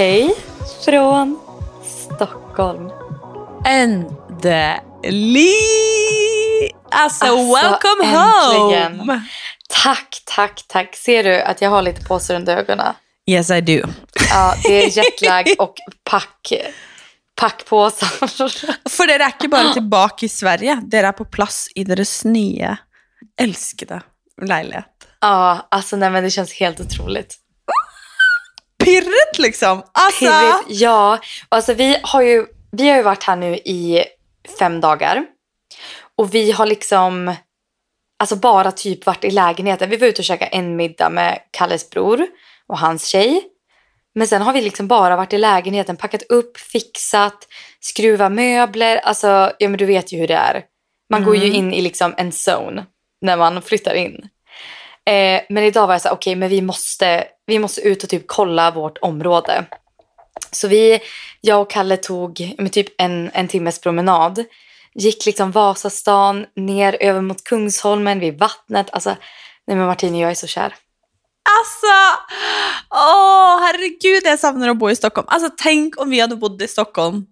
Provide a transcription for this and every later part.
Hej från Stockholm. Äntligen! Alltså, Alltså, welcome äntligen. home! Tack, tack, tack. Ser du att jag har lite påsar under ögonen? Yes I do. Ja, det är jetlag och pack, packpåsar. For dere er ikke bare tilbake i Sverige, dere er på plass i deres nye, elskede leilighet. Ja, alltså nej men det känns helt otroligt. Pirret, liksom! Altså Pirrigt, ja. Alltså vi har, ju, vi har ju varit här nu i fem dagar. Och vi har liksom alltså bara typ varit i lägenheten. Vi var ute och käkade en middag med Kalles bror och hans tjej. Men sen har vi liksom bara varit i lägenheten, packat upp, fixat, skruvat möbler. Alltså, ja men du vet ju hur det är. Man går ju Mm. in i liksom en zone när man flyttar in. Eh, men idag var jag så här, okej men vi måste, vi måste ut och typ kolla vårt område. Så vi, jag och Kalle tog med typ en, en timmes promenad. Gick liksom Vasastan ner över mot Kungsholmen vid vattnet. Alltså, nej men Martin, jag är så kär. Altså, å herregud, jeg savner å bo i Stockholm. Altså, tenk om vi hadde bodd i Stockholm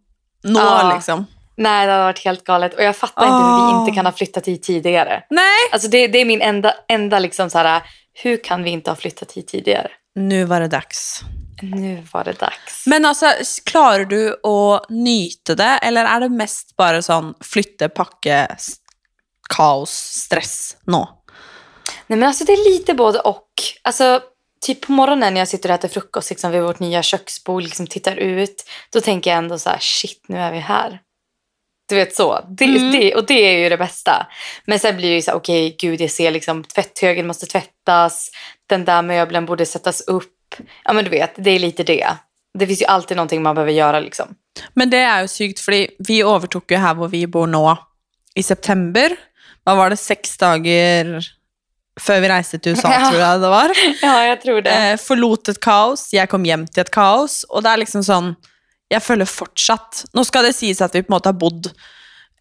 nå, Ja. liksom. Nej, det har varit helt galet. Och jag fattar inte hur vi inte kan ha flyttat hit tidigare. Nej! Alltså det, det är min enda, enda liksom så här, hur kan vi inte ha flyttat hit tidigare? Nu var det dags. Nu var det dags. Men altså, s- klarer du å nyte det, eller er det mest bare sånn flytte, pakke, s- kaos, stress nå? Nej men alltså det är lite både och. Alltså typ på morgonen när jag sitter och äter frukost liksom, vid vårt nya köksbord, liksom tittar ut. Då tänker jag ändå så här, shit nu är vi här. Du vet så. Det, Mm. det, och det är ju det bästa. Men sen blir det ju så här, okej gud jag ser liksom tvätthögen måste tvättas. Den där möbeln borde sättas upp. Ja men du vet, det är lite det. Det finns ju alltid någonting man behöver göra liksom. Men det er jo sykt, fordi vi overtok jo her hvor vi bor nå i september. Hva var det, seks dager før vi reiste til USA, Ja. tror jeg det var. Ja, jag tror det. Eh, forlot et kaos, jeg kom hjem til et kaos, og det er liksom sånn Jeg føler fortsatt Nå skal det sies at vi på en måte har bodd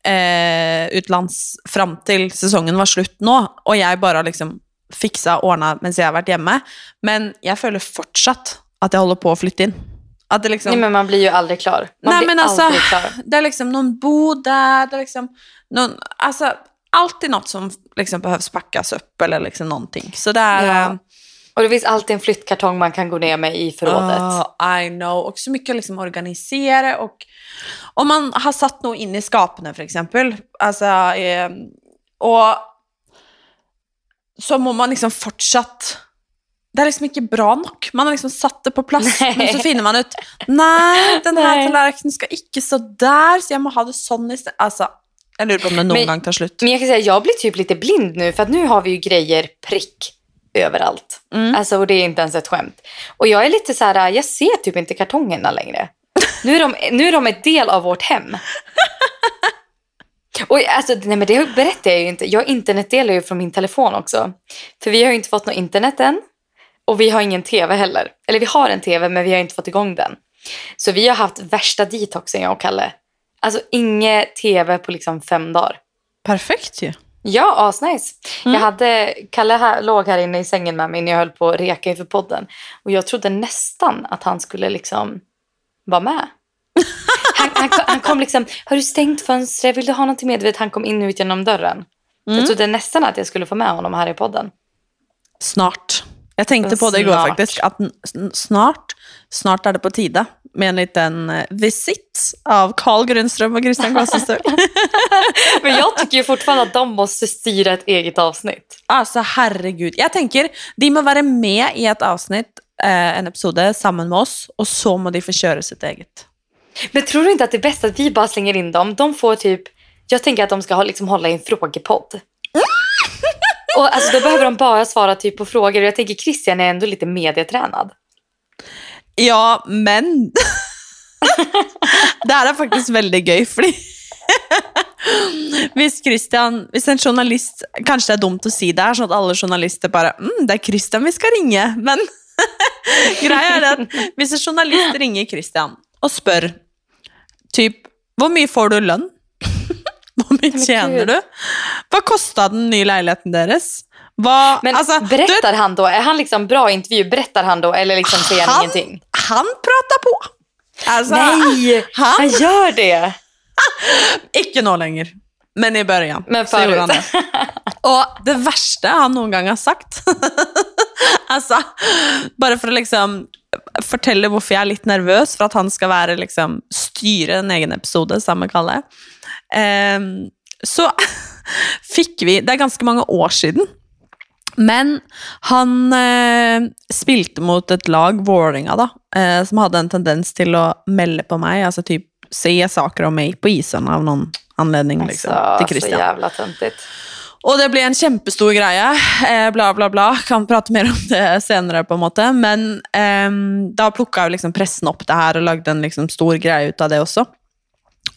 eh, utenlands fram til sesongen var slutt nå, og jeg bare har liksom fiksa og ordna mens jeg har vært hjemme, men jeg føler fortsatt at jeg holder på å flytte inn. At det liksom Nej men man blir ju aldrig klar. Man blir men aldrig klar. Det är liksom någon bod där, det är liksom någon, alltså alltid något som liksom behövs packas upp eller liksom någonting. Så det är... Ja. Och det finns alltid en flyttkartong man kan gå ner med i förrådet. Oh, I know. Och så mycket att liksom organisera och om man har satt något in i skapene för exempel, alltså, eh, och så må man liksom fortsatt det er liksom ikke bra nok. Man har liksom satt det på plass, Nei. men så finner man ut Nei, den her Nei. tallerkenen skal ikke stå der, så jeg må ha det sånn i sted. Altså, jeg lurer på om det noen Men- gang tar slutt. Men jag kan säga jag blir typ lite blind nu för att nu har vi ju grejer prick överallt. Mm. Alltså och det är inte ens ett skämt. Och jag är lite så här, jag ser typ inte kartongerna längre. Nu är de, nu är de ett del av vårt hem. Och alltså, nej men det berättar jag ju inte. Jag internetdelar ju från min telefon också. För vi har ju inte fått något internet än. Och vi har ingen tv heller. Eller vi har en tv men vi har inte fått igång den. Så vi har haft värsta detoxen jag och Kalle. Alltså inget tv på liksom fem dagar. Perfekt ju. Ja, asnice. Mm. Jag hade, Kalle här, låg här inne i sängen med mig när jag höll på att reka inför podden. Och jag trodde nästan att han skulle liksom vara med. Han, han, kom- han kom liksom, har du stängt fönstret? Vill du ha någonting med? Vet, han kom in och ut genom dörren. Mm. Jag trodde nästan att jag skulle få med honom här i podden. Snart. Jeg tenkte på det i går, Snart. faktisk. At n- sn- snart, snart er det på tide med en liten eh, visitt av Carl Grundström og Christian Klassestøl. Men jag tycker ju fortfarande att de måste styra ett eget avsnitt. altså, herregud. Jeg tenker de må være med i et avsnitt, eh, en episode, sammen med oss, og så må de få kjøre sitt eget. Men tror du inte att det är bäst att vi bara slänger in dem? De får typ, jag tänker att de ska ha, liksom, hålla i en frågepodd. Och alltså, då behöver de bara svara typ på frågor. Och jag tänker Christian är ändå lite medietränad. Ja, men Det her er faktisk veldig gøy, fordi Hvis Christian, hvis en journalist Kanskje det er dumt å si det her, sånn at alle journalister bare mm, 'Det er Christian vi skal ringe.' Men greia er at hvis en journalist ringer Christian og spør typ 'Hvor mye får du i lønn?' 'Hvor mye Men tjener Gud. du?' 'Hva kosta den nye leiligheten deres?' Hva, Men du vet, berättar han då? Är han liksom bra intervju? Berättar han då eller liksom säger han, Han- ingenting? Han pratar på. Alltså, Nej, han- han gör det. Ikke nå lenger, men i början. Men så gjorde han det. Og det verste han noen gang har sagt Altså, bare for å liksom fortelle hvorfor jeg er litt nervøs for at han skal være liksom styre en egen episode med Kalle, Ehm, så fikk vi Det er ganske mange år siden. Men han eh, spilte mot et lag, Vålerenga, da, eh, som hadde en tendens til å melde på meg, altså typ se saker om meg på isene av noen anledning, liksom, Alltså, til så Christian. jävla töntigt. Og det ble en kjempestor greie. Eh, bla, bla, bla. Kan prate mer om det senere, på en måte. Men eh, da plukka liksom pressen opp det her og lagde en liksom stor ut av det også.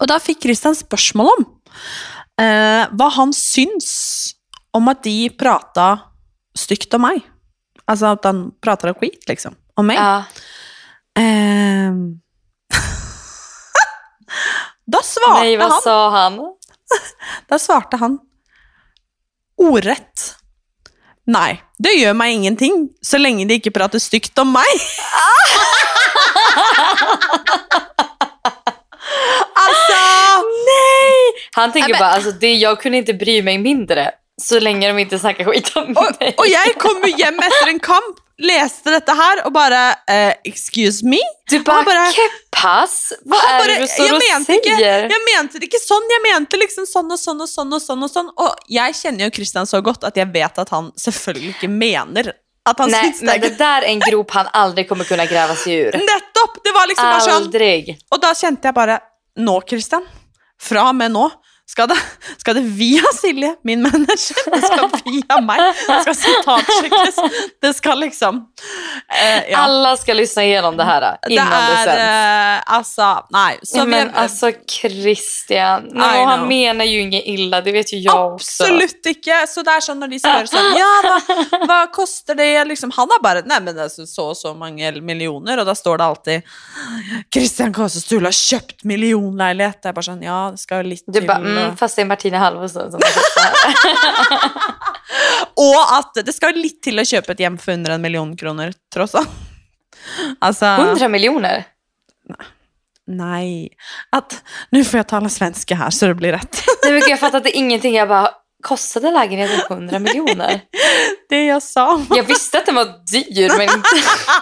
Og da fikk Christian spørsmål om eh, hva han syns om at de prata stygt om meg. Altså at han prata skit, liksom. Om meg. Ja. Ehm. da svarte Nej, vad han sa han? Da svarte han ordrett. Nei, det gjør meg ingenting, så lenge de ikke prater stygt om meg. altså Han tänker Nej, bara, alltså det, jag kunde inte bry mig mindre så länge de inte snackar skit om og, mig. og jeg kom jo hjem etter en kamp, leste dette her og bare eh, Excuse me? Du bara, bara- pass? Vad är bare, det du står och mente säger? jeg mente det ikke sånn, jeg mente liksom sånn og sånn og sånn og sånn. Og sånn. Og jeg kjenner jo Christian så godt at jeg vet at han selvfølgelig ikke mener at han Nej, men det där är en grop han aldrig kommer kunna gräva sig ur. Nettopp! Det var liksom bare sånn Aldrig. Og da kjente jeg bare Nå, Christian. Og med nå skal det, skal det via Silje, min manager, det skal via meg, det skal sitatsjekkes. Det skal liksom eh, ja. Alla ska lyssna igenom det här Det innan det, er sänds. eh, Altså, nei. Så Ja, vi, men alltså Christian, no, han menar ju inget illa, det vet ju jag också. Absolutt ikke. Så det er sånn når de spør sånn Ja, hva, hva koster det? Liksom, han er bare Nei, men det er så og så mange millioner, og da står det alltid Christian Kåse Stule har kjøpt millionleilighet. Det er bare sånn Ja, det skal jo litt Og- mm, fast det är Martina Halvorsen som har sagt det här. Og at det skal litt til å kjøpe et hjem for under en million kroner, tross alt. Altså 100 miljoner? Nei At Nå får jeg tale svenske her, så det blir rett. Nej, men jag fattade ingenting. Jag bara, kostade lägenheten 100 miljoner? Det jeg sa. Jag visste att den var dyr, men inte...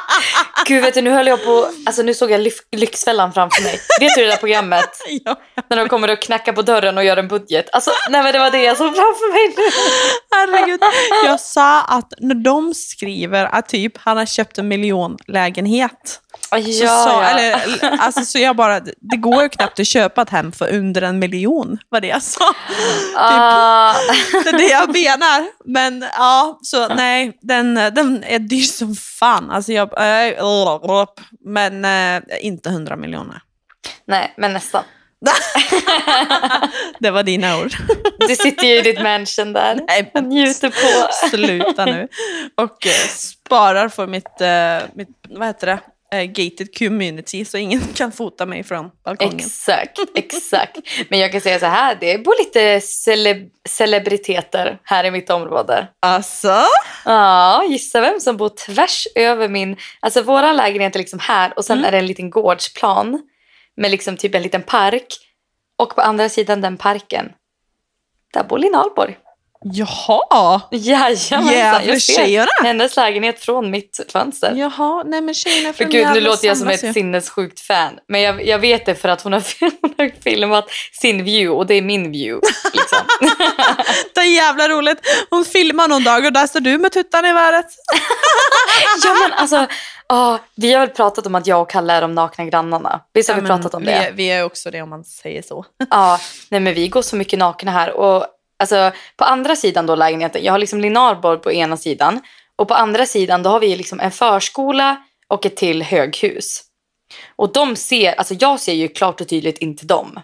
Gud, vet du, nu höll jag på... Alltså, nu såg jag Lyx- Lyxfällan framför mig. Vet du det där programmet? Ja. När de kommer och knackar på dörren och gör en budget. Alltså, nej men det var det jag såg framför mig nu. Herregud. Jeg sa at når de skriver at typ han har kjøpt en millionlägenhet Ja, så, sa, ja. eller, alltså, så jeg bare Det går jo knapt å kjøpe et hem for under en million, var det jeg sa. Ah, Det är det jag menar. Men ja, så nej, den, den är dyr som fan. Alltså jag, äh, men äh, inte 100 miljoner. nej, men nästan. Det var dina ord. Du sitter ju i ditt mansion där Nej, och men njuter på... sluta nu. Och eh, sparar för mitt, eh, mitt vad heter det, Eh, gated community så ingen kan fota mig från balkongen. Exakt, exakt. Men jag kan säga så här, det bor lite cele- celebriteter här i mitt område. Alltså? Ja, gissa vem som bor tvärs över min... Alltså våran lägenhet är liksom här och sen Mm. är det en liten gårdsplan med liksom typ en liten park. Och på andra sidan den parken, där bor Linn Ahlborg. Jaha! Jajamensan, jag ser tjejerna. hennes lägenhet från mitt fönster. Jaha, nej men tjejerna från gud, nu låter jag som ett ju. sinnessjukt fan. Men jag, jag vet det för att hon har, hon har filmat sin view och det är min view. Liksom. Det är jävla roligt. Hon filmar någon dag och där står du med tuttarna i vädret. ja, men alltså, ah, vi har väl pratat om att jag och Kalle är de nakna grannarna. Visst har vi pratat om vi, det? är- vi är också det om man säger så. Ja, nej men vi går så mycket nakna här. Och, alltså, på andra sidan då lägenheten, jag har liksom Linnarborg på ena sidan. Och på andra sidan då har vi liksom en förskola och ett till höghus. Och de ser, alltså jag ser ju klart och tydligt in till dem.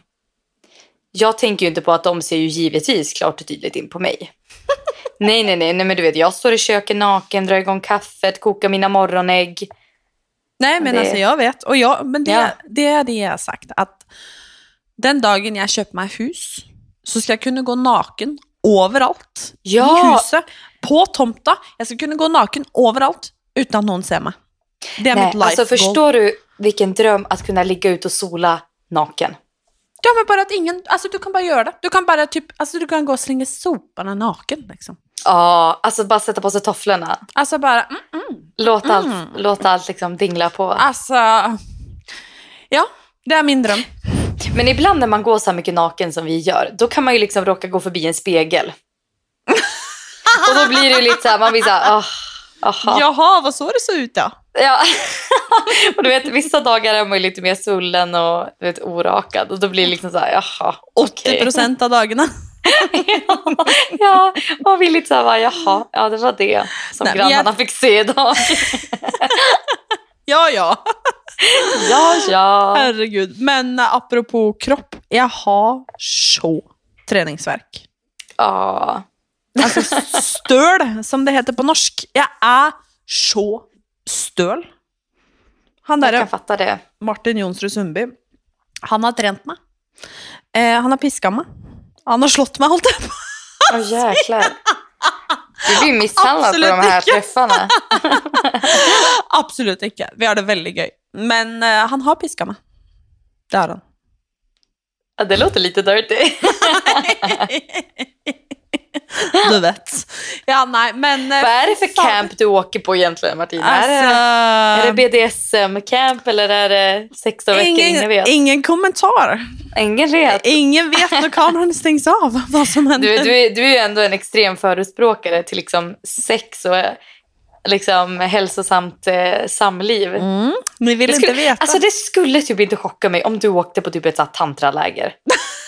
Jag tänker ju inte på att de ser ju givetvis klart och tydligt in på mig. nej, nej, nej, nej, men du vet jag står i köket naken, drar igång kaffet, kokar mina morgonägg. Nej men Det- alltså jag vet. Och jag, men det, Ja. det är det jag har sagt. Att den dagen jag köper mig hus så ska jag kunna gå naken överallt Ja. i huset. På tomta. Jag ska kunna gå naken överallt utan att någon ser mig. Det är mitt Nej, life alltså förstår du vilken dröm att kunna ligga ut och sola naken? Ja, men bara att ingen, alltså du kan bara göra det. Du kan bara typ, alltså du kan gå och slänga soporna naken liksom. Ja, alltså bara sätta på sig tofflorna. Alltså bara, mm, mm. Låt allt, Mm. låt allt liksom dingla på. alltså. Ja, det är min dröm. Men ibland när man går så här mycket naken som vi gör, då kan man ju liksom råka gå förbi en spegel. och då blir det lite så här, man blir så här, oh, aha. Jaha, vad så det såg ut då? Ja. och du vet, vissa dagar är man ju lite mer svullen och du vet, orakad. Och då blir det liksom så här, jaha. 80 okej. procent av dagarna. ja, man vill lite så här, jaha, ja det var det som Nej, grannarna fick se idag. Ja, ja. ja, ja. Herregud. Men äh, apropå kropp, jag har så träningsverk. ja. Alltså stöl, som det heter på norsk. Jag är så stöl. Han Jag där kan fatta det. Martin Jonsrud Sundby, han har tränat mig. Eh, han har piskat mig. Han har slått mig, hållt jag på. Åh jäklar. Du blir misshandlad på de Absolut här inte. träffarna. Absolut inte. Vi har det väldigt gøy. Men eh, han har piskat mig. Det har han. Ja, det låter lite dirty. Du vet. Ja, nej, men... eh, Vad är det för fan. camp du åker på egentligen Martina? Alltså, är, det, det BDSM-camp eller är det 16 veckor? Ingen ingen, vet. ingen kommentar. Ingen vet. Ingen vet när kameran stängs av vad som händer. Du, du, är, du är ju ändå en extrem förespråkare till liksom sex och eh, liksom hälsosamt eh, samliv. Mm, ni vill Det inte skulle, veta. alltså det skulle typ inte chocka mig om du åkte på typ ett tantraläger.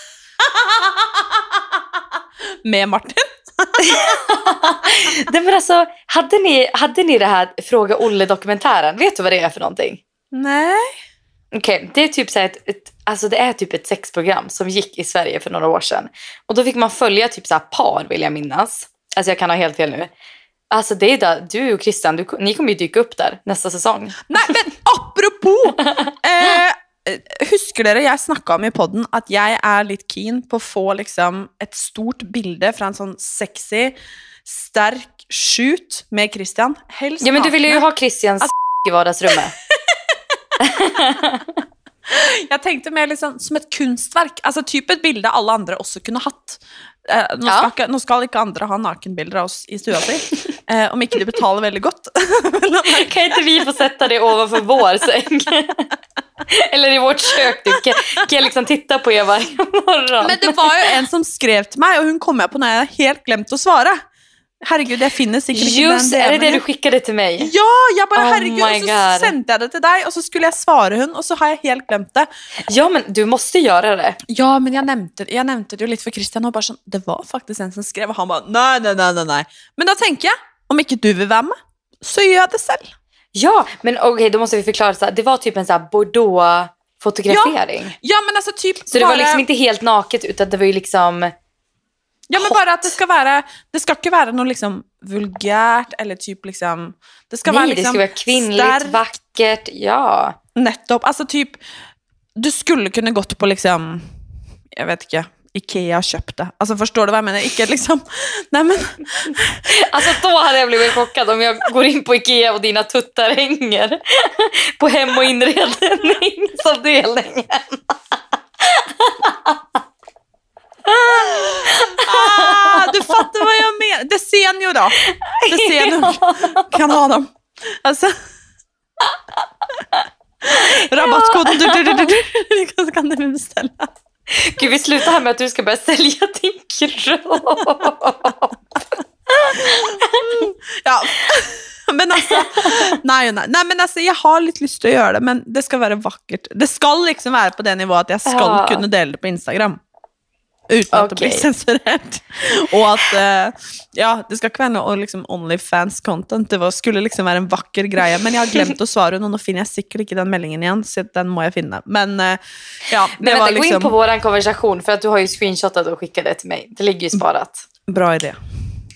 Med Martin. Nej, men alltså, hade, ni, hade ni det här Fråga Olle-dokumentären? Vet du vad det är för någonting? Nej. Okej, det är typ så ett, ett, alltså det är typ ett sexprogram som gick i Sverige för några år sedan. Och då fick man följa typ så par vill jag minnas. Alltså jag kan ha helt fel nu. Alltså det är där, du och Christian, du, ni kommer ju dyka upp där nästa säsong. Nej, men apropos! Eh, eh, husker dere jeg snakka om i podden at jeg er litt keen på å få liksom et stort bilde fra en sånn sexy, sterk shoot med Christian? Helst Ja men du ville nakne. ha Christians i vardagsrummet. Jeg tenkte mer liksom som et kunstverk. Altså typ et bilde alle andre også kunne hatt. Eh, nå, Ja. skal ikke, nå skal ikke andre ha nakenbilder av oss i stua si, eh, om ikke de betaler veldig godt. Kan inte vi få sätta det ovanför vår säng? Eller i vårt kök. Du. Kan, kan jag liksom titta på er varje morgon? Men det var jo en som skrev til meg, og hun kom jeg på når jeg helt glemte å svare. Herregud, jeg finner sikkert ikke Just är det det du skickade till mig? Ja, jeg bare, Oh herregud, og så God. sendte jeg det til deg, og så skulle jeg svare hun, og så har jeg helt glemt det. Ja men du måste göra det. Ja, men jeg nevnte, jeg nevnte det jo litt for Christian, og bare sånn, det var faktisk en som skrev, og han bare, nei, nei, nei, nei, nei. Men da tenker jeg, om ikke du vil være med, så gjør jeg det selv. Ja, men okej då måste vi förklara. Så det var typ en så här Bordeaux-fotografering. Ja, men altså typ Så det var liksom inte helt naket utan det var ju liksom... Ja, men hot. bare at det skal være, det skal ikke være noe liksom vulgært, eller typ liksom, det skal Nej, det liksom ska vara kvinnligt, sterkt. vackert. Ja. Nettopp. Altså typ, du skulle kunne gått på liksom, jeg vet ikke, Ikea kjøpt det. Altså forstår du hva jeg mener? Ikke liksom, nei men, Alltså då hade jag blivit chockad om jag går in på Ikea och dina tuttar hänger på hem och inredningsavdelningen. ah, du ni jo da. Det ser ni jo. Kan ha dem. Altså. Rabattkoden, du, du, du, du, du, kan dere bestille. Gud, vi slutar här med att du ska börja sälja din kropp. Ja. Men altså, nei, nei. nei, men altså, jeg har lyst til å gjøre det, men det skal være vakkert. Det skal liksom være på det nivået at jeg skal Ja. kunne dele det på Instagram. Uten at det blir Ok. sensurert. Og at eh, Ja, det skal ikke være noe liksom, Onlyfans-content. Det var, skulle liksom være en vakker greie. Men jeg har glemt å svare, og nå finner jeg sikkert ikke den meldingen igjen. Så den må jeg finne. Men eh, ja, det Men var vänta, gå in liksom på vår konversation för att du har ju screenshotat och skickat det till mig. Det ligger ju sparat. Bra idé.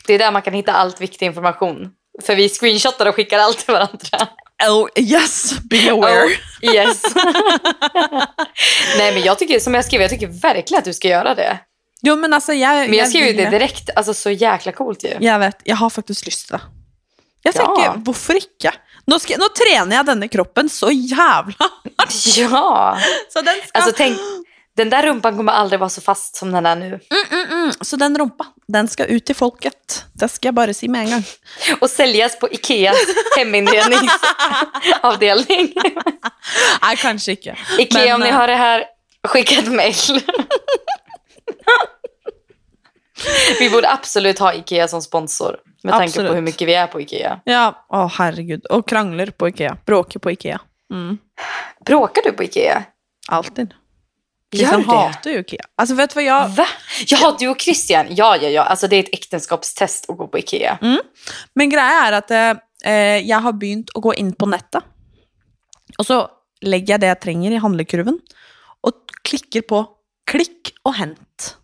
Det är där man kan hitta allt viktig information. För vi screenshotar och skickar allt till varandra. Oh, yes, be aware. Oh, yes. Nej men jag tycker, som jag skrev, jag tycker verkligen att du ska göra det. Jo, men altså, jeg, Men jag skrev ju det direkt, alltså så jäkla coolt ju. Jeg vet, jeg har faktisk lyst til det. Jeg Ja. tenker, hvorfor ikke? Nå, ska, nå trener jeg denne kroppen så jævla Ja! Så den ska... Alltså tänk, den där rumpan kommer aldrig vara så fast som den är nu. mm, mm, mm. Så den rumpa, den ska ut till folket. Det ska jag bara si med en gång. Och säljas på Ikeas heminredningsavdelning. Nej, kanske inte. Ikea, Men, om ni eh, har det här, skicka ett mejl. vi borde absolut ha Ikea som sponsor. Med tanke Absolut. på hur mycket vi är på Ikea. Ja, åh herregud. Och krangler på Ikea. Bråker på Ikea. Mm. Bråkar du på Ikea? Alltid. Christian det? hatar ju Ikea. Alltså vet du vad jag... Va? Jaha, du och Christian. Ja, ja, ja. Alltså det är ett äktenskapstest att gå på Ikea. Men greia er at eh, eh, jeg har begynt å gå inn på nettet. Og så legger jeg det jeg trenger i handlekurven, og klikker på klikk og hent.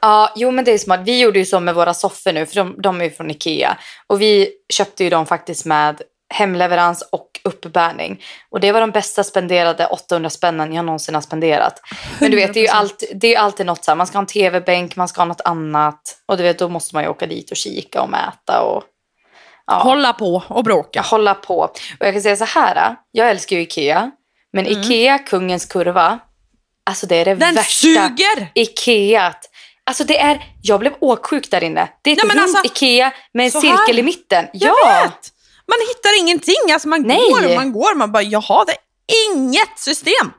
Ja, jo men det är smart. Vi gjorde ju så med våra soffor nu, för de, de är ju från Ikea. Och vi köpte ju dem faktiskt med hemleverans och uppbärning. Och det var de bästa spenderade 800 spännen jag någonsin har spenderat. Men du vet, det är ju, 100%. alltid, det är alltid något så här, man ska ha en tv-bänk, man ska ha något annat. Och du vet, då måste man ju åka dit och kika och mäta och ja, Hålla på og bråke. hålla på. Och jag kan säga så här, jag älskar ju Ikea. Men Ikea, kungens kurva, alltså det är det Den värsta. suger! Ikea. Alltså det är, jag blev åksjuk där inne. Det är ett Ja, runt alltså, Ikea med en cirkel här. i mitten. Jag Ja, vet! Man hittar ingenting. Alltså man Nej. går och man går. Man bara, jaha, det är inget system.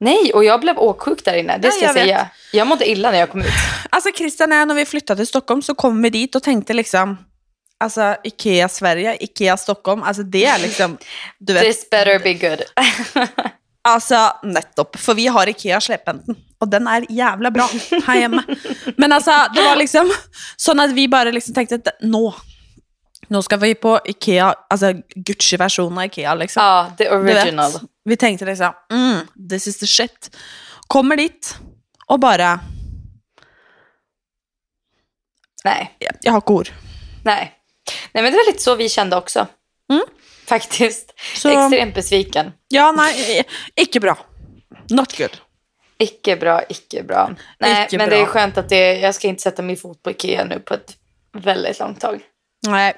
nej, och jag blev åksjuk där inne. Det ska jag, jag vet. säga. Jag mådde illa när jag kom ut. Alltså Christian och jag, när vi flyttade till Stockholm så kom vi dit och tänkte liksom, alltså Ikea Sverige, Ikea Stockholm, alltså det är liksom, du vet, This better be good. Altså, nettopp. For vi har Ikea sleppenden, og den er jævla bra her hjemme. Men altså, det var liksom sånn at vi bare liksom tenkte at nå Nå skal vi på Ikea, altså Gucci-versjonen av Ikea, liksom. ja, the Du vet. original. Vi tenkte liksom mm, This is the shit. Kommer dit, og bare Nej, Jeg, jeg har ord. nej. Nej, men det var lite så vi kände också. Mm. Faktiskt. Så- Extremt besviken. Ja, nei, ikke bra. Not good. Icke bra, icke bra. Nej, Icke men bra. det är skönt att det, jag ska inte sätta min fot på Ikea nu på ett väldigt långt tag. Nej,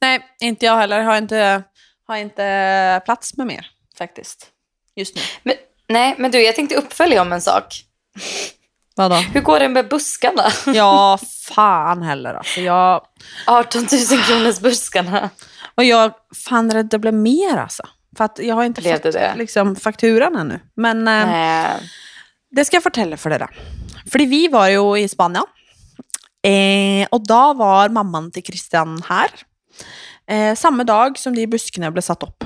nej inte jag heller. Har inte, har inte plats med mer, faktiskt. Just nu. Men, nej, men du, jag tänkte uppfölja om en sak. Vadå? Hur går det med buskarna? Ja, fan heller alltså. Jag, 18 000 kronors buskarna. och jag, fan rädd det blev mer alltså. För att jag har inte Blev fått det liksom, fakturan ännu. Men eh, det ska jag fortelle för dere. Fordi vi var ju i Spanien. Eh, og da var mammaen til Christian her. Eh, samme dag som de buskene ble satt opp.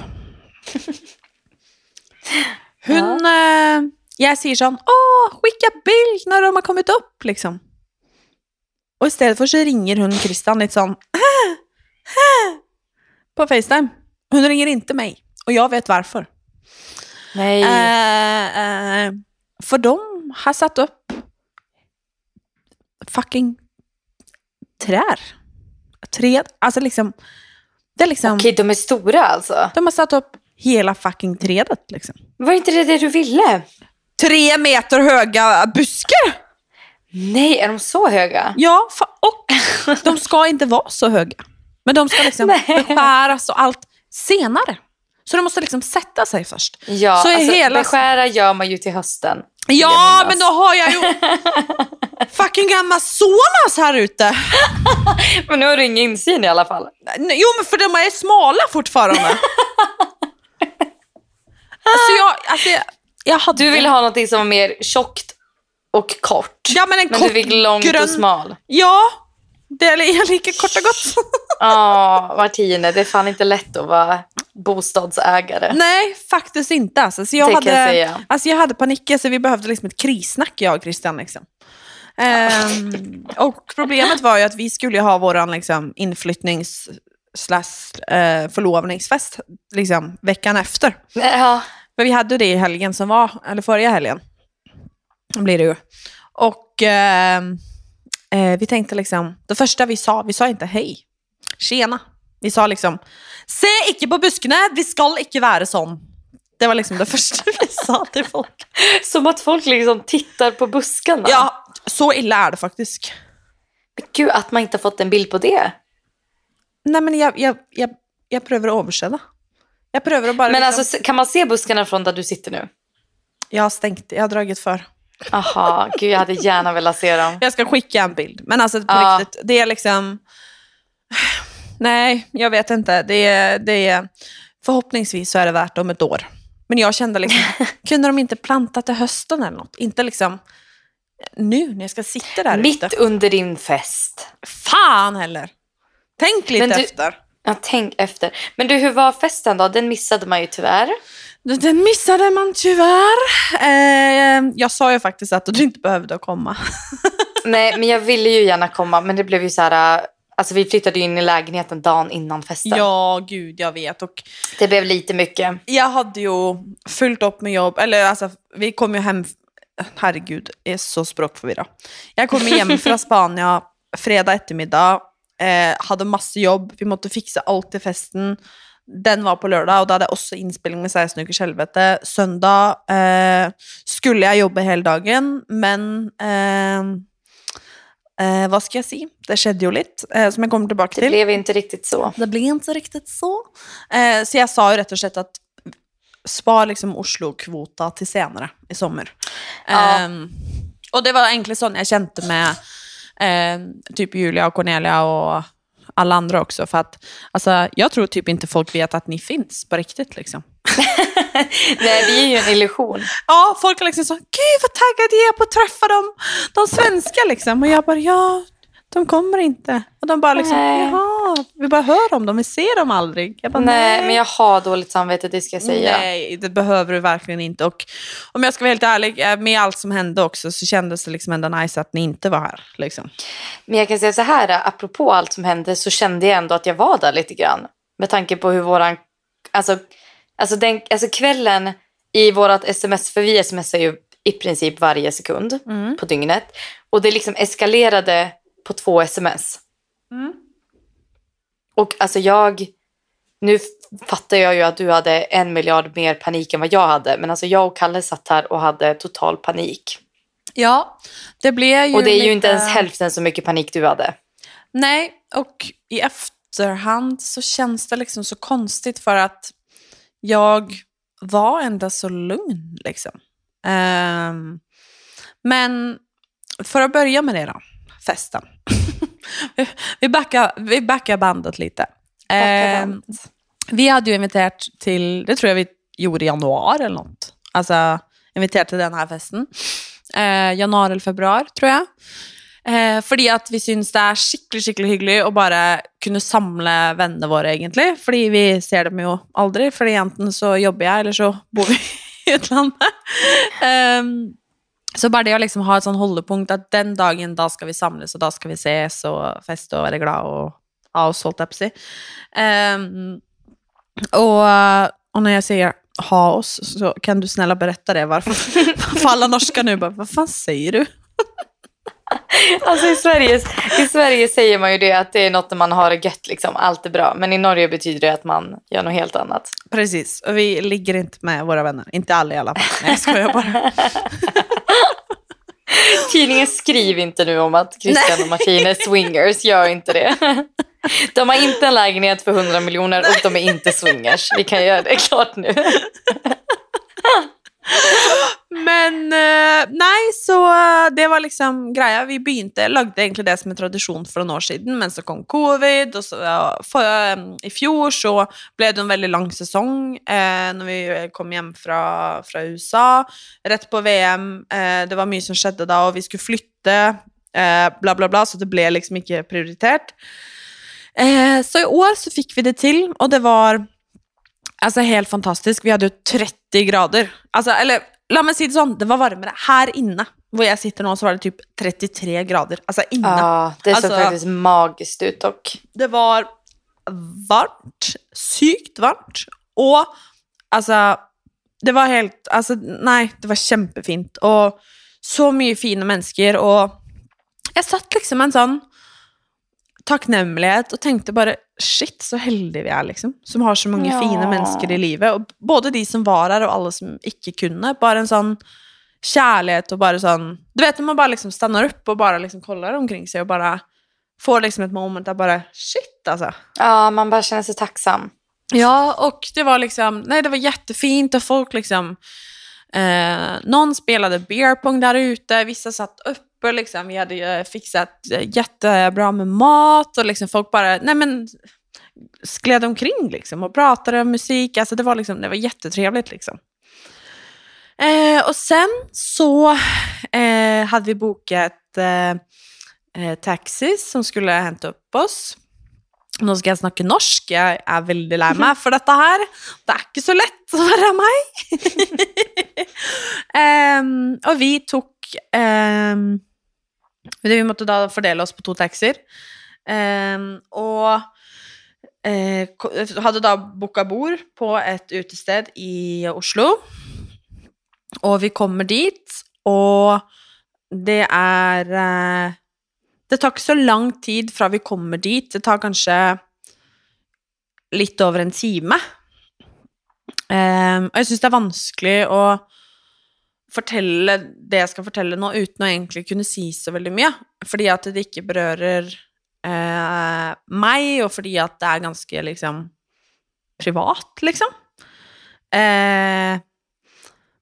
Hun eh, Jeg sier sånn 'Å, skicka bild når de har kommet opp', liksom. Og i stedet for så ringer hun Christian «Hæ? Hæ?» på FaceTime. Hun ringer inte mig. Och jag vet varför. Nej. Eh, eh, för de har satt upp fucking trär. Träd. Alltså liksom. Det är liksom. Okej, de är stora alltså. De har satt upp hela fucking trädet liksom. Var inte det det du ville? Tre meter höga buskar! Nej, är de så höga? Ja, och de ska inte vara så höga. Men de ska liksom beskäras och allt senare. Så de måste liksom sätta sig först. Ja, Så alltså, hela- beskära gör man ju till hösten. Ja, men då har jag ju fucking Amazonas här ute. Men nu har du ingen insyn i alla fall. Jo, men för de är smala fortfarande. alltså jag, alltså jag, jag hade... Du ville ha något som var mer tjockt och kort. Ja, men en men kort du fick långt grön- och smal. Ja, det är jag lika kort och gott. Ja, Martine, det är fan inte lätt att vara bostadsägare. Nej, faktiskt inte. Alltså, så jag, Det hade, jag säga. Alltså, jag hade panik, så vi behövde liksom ett krissnack, jag och Christian. Liksom. Ehm, och problemet var ju att vi skulle ha vår liksom, inflyttnings slash eh, förlovningsfest liksom, veckan efter. Ja, Men vi hade det i helgen som var, eller förra helgen. Blir det ju. Och eh, eh, vi tänkte liksom, det första vi sa, vi sa inte hej, tjena. Vi sa liksom, se icke på buskene, vi skall icke vara sån. Det var liksom det första vi sa till folk. som att folk liksom tittar på buskarna. Ja, så illa är det faktiskt. Men gud, att man inte har fått en bild på det. Nej men jag, jag, jag, jag prövar översätta. Jag prövar att bara Men liksom, alltså, kan man se buskarna från där du sitter nu? Jag har stängt, jag har dragit för. Aha, gud jag hade gärna velat se dem. Jag ska skicka en bild. Men alltså på Ja. riktigt, det är liksom... Nej, jag vet inte. Det är, det är... Förhoppningsvis så är det värt om ett år. Men jag kände liksom, kunde de inte planta till hösten eller något? Inte liksom nu när jag ska sitta där Mitt ute. under din fest. Fan heller! Tänk lite du- efter. Ja, tänk efter. Men du, hur var festen då? Den missade man ju tyvärr. Den missade man tyvärr. Eh, jag sa ju faktiskt att du inte behövde komma. Nej, men jag ville ju gärna komma, men det blev ju så här... äh, Alltså vi flyttade ju in i lägenheten dagen innan festen. Ja, gud, jag vet. Och Det blev lite mycket. jag hade ju fullt upp med jobb. Eller alltså, vi kom ju hem... Herregud, jag är så språkförvirrad. Jag kom hem från Spanien fredag eftermiddag. Eh, hade masse jobb. Vi måste fixa allt till festen. Den var på lördag, och då hade jag också inspelning med 16 ukers helvete. Söndag eh, skulle jag jobba hela dagen, men eh, eh, vad ska jag säga? Det skedde ju lite, eh, som jag kommer tillbaka Det till. blev inte riktigt så. Det blir inte riktigt så. Eh, så jag sa ju rätt och slett att spar liksom Oslo-kvota till senare i sommar. Ja. Ehm, och det var egentligen sån jag kände med eh, typ Julia och Cornelia och alla andra också. För att alltså, jag tror typ inte folk vet att ni finns på riktigt liksom. Nej, vi är ju en illusion. Ja, folk är liksom så, gud vad taggad jag är på att träffa dem, de svenska liksom. Och jag bara, ja, de kommer inte. Och de bara liksom, Nej. jaha, vi bara hör om dem, vi ser dem aldrig. Jag bara, Nej, men jag har dåligt samvete, det ska jag säga. Nej, det behöver du verkligen inte. Och om jag ska vara helt ärlig, eh, med allt som hände också så kändes det liksom ändå nice att ni inte var här. Liksom. Men jag kan säga så här, apropå allt som hände så kände jag ändå att jag var där lite grann. Med tanke på hur våran, alltså, alltså, den, alltså kvällen i vårat sms, för vi smsar ju i princip varje sekund Mm. på dygnet. Och det liksom eskalerade på två sms. Mm. Och alltså jag, nu fattar jag ju att du hade en miljard mer panik än vad jag hade. Men alltså jag och Kalle satt här och hade total panik. Ja, det blev ju Och det är ju lite- inte ens hälften så mycket panik du hade. Nej, och i efterhand så känns det liksom så konstigt för att jag var ändå så lugn. Liksom. Ehm, men för att börja med det då, festen. vi, backar, vi backar bandet lite. Ehm, vi hade ju inviterat till, det tror jag vi gjorde i januari eller något. Alltså inviterat till den här festen. Eh, januari eller februari tror jag. Eh, fordi at vi syns det er skikkelig skikkelig hyggelig å bare kunne samle vennene våre, egentlig. Fordi vi ser dem jo aldri. Fordi enten så jobber jeg, eller så bor vi i utlandet. Ehm, så bare det å liksom ha et sånn holdepunkt at den dagen, da skal vi samles, og da skal vi ses og feste og være glad og ha oss, holdt jeg på å si. Ehm, och, och när jag säger ha oss så kan du snälla berätta det varför. För alla norska nu bara, vad fan säger du? Alltså i Sverige, I Sverige säger man ju det att det är något man har det gött, liksom. allt är bra. Men i Norge betyder det att man gör något helt annat. Precis, och vi ligger inte med våra vänner. Inte alla i alla fall. Nej, jag skojar bara. Tidningen skriv inte nu om att Christian och Martin är swingers, gör inte det. De har inte en lägenhet för 100 miljoner och de är inte swingers. Vi kan göra det klart nu. Men eh, nej, så eh, det var liksom greia. Vi begynte, lagde egentlig det som en tradisjon for noen år siden, men så kom covid, og så for, eh, i fjor så ble det en veldig lang sesong eh, når vi kom hjem fra, fra USA, rett på VM. Eh, det var mye som skjedde da, og vi skulle flytte, eh, bla, bla, bla, så det ble liksom ikke prioritert. Eh, så i år så fikk vi det til, og det var Alltså helt fantastiskt. Vi hade ju 30 grader. Alltså, eller låt mig säga det sån, det var varmare här inne. Hvor jag sitter nu så var det typ 33 grader. Alltså inne. Ja, det såg Alltså- faktiskt magiskt ut dock. Det var varmt, sykt varmt. Och alltså, det var helt, alltså nej, det var kämpefint. Och så mycket fina människor. Och jag satt liksom en sån takknemlighet och tänkte bara shit så heldige vi är liksom. Som har så många Ja. fina människor i livet. Och både de som var här och alla som inte kunde. Bara en sån kärlek och bara sån, du vet när man bara liksom stannar upp och bara liksom kollar omkring sig och bara får liksom ett moment där bara shit alltså. Ja, man bara känner sig tacksam. Ja, och det var liksom, nej det var jättefint och folk liksom, eh, någon spelade beer pong där ute, vissa satt uppe liksom, vi hade fixat eh, jättebra med mat och liksom folk bara, nej men skled omkring liksom och pratade om musik, alltså det var liksom, det var jättetrevligt liksom. Eh, och sen så eh, hade vi bokat eh, eh taxis som skulle hämta upp oss. Nå skal jeg snakke norsk. Jeg er veldig lei meg for dette her. Det er ikke så lett å være meg. um, og vi tok um, Vi måtte da fordele oss på to taxier. Um, og uh, hadde da booka bord på et utested i Oslo. Og vi kommer dit, og det er uh, det tar ikke så lang tid fra vi kommer dit. Det tar kanskje litt over en time. Um, og jeg syns det er vanskelig å fortelle det jeg skal fortelle nå, uten å egentlig kunne si så veldig mye. Fordi at det ikke berører uh, meg, og fordi at det er ganske liksom privat, liksom. Uh,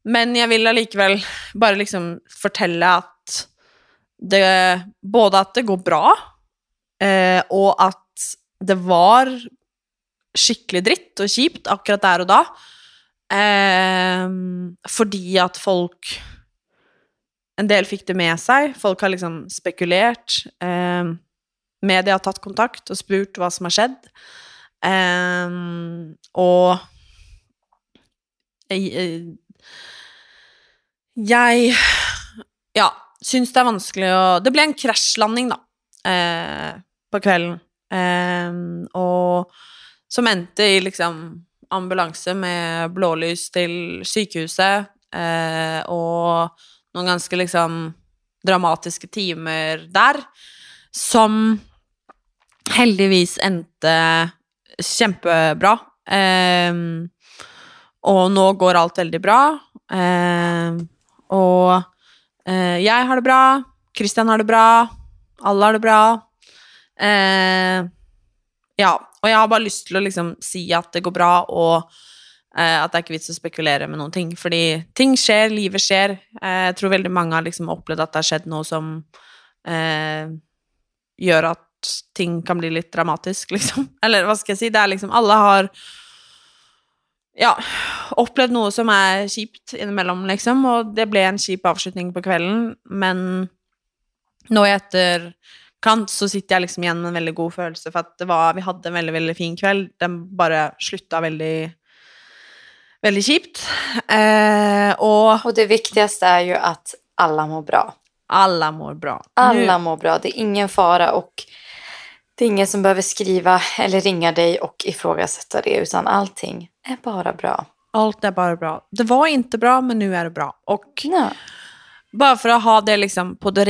men jeg vil allikevel bare liksom fortelle at det, både att det går bra, eh, och att det var skikkelig dritt och kjipt akkurat där och då. Eh, fordi at folk En del fick det med sig. Folk har liksom spekulerat Eh, media har tagit kontakt och spurt vad som har skett Eh, och jag, jag Ja, syns det er vanskelig å Det ble en krasjlanding, da, eh, på kvelden. Eh, og som endte i liksom ambulanse med blålys til sykehuset, eh, og noen ganske liksom dramatiske timer der, som heldigvis endte kjempebra. Eh, og nå går alt veldig bra. Eh, og eh, jeg har det bra, Christian har det bra, alle har det bra. Eh, ja, og jeg har bare lyst til å liksom si at det går bra, og eh, at det er ikke vits å spekulere med noen ting. Fordi ting skjer, livet skjer. Eh, jeg tror veldig mange har liksom opplevd at det har skjedd noe som eh, gjør at ting kan bli litt dramatisk, liksom. Eller hva skal jeg si? Det er liksom Alle har ja, opplevd noe som er kjipt innimellom, liksom, og det ble en kjip avslutning på kvelden, men nå i etterkant så sitter jeg liksom igjen med en veldig god følelse, for at det var, vi hadde en veldig, veldig fin kveld, den bare slutta veldig, veldig kjipt, eh, og Och det viktigaste är ju att alla mår bra. alla mår bra. Alla Nu, mår bra. Det är ingen fara och det är ingen som behöver skriva eller ringa dig och ifrågasätta det utan allting är bara bra. allt är bara bra. Det var inte bra, men nu är det bra. Och Ja. Bare for å ha det liksom på det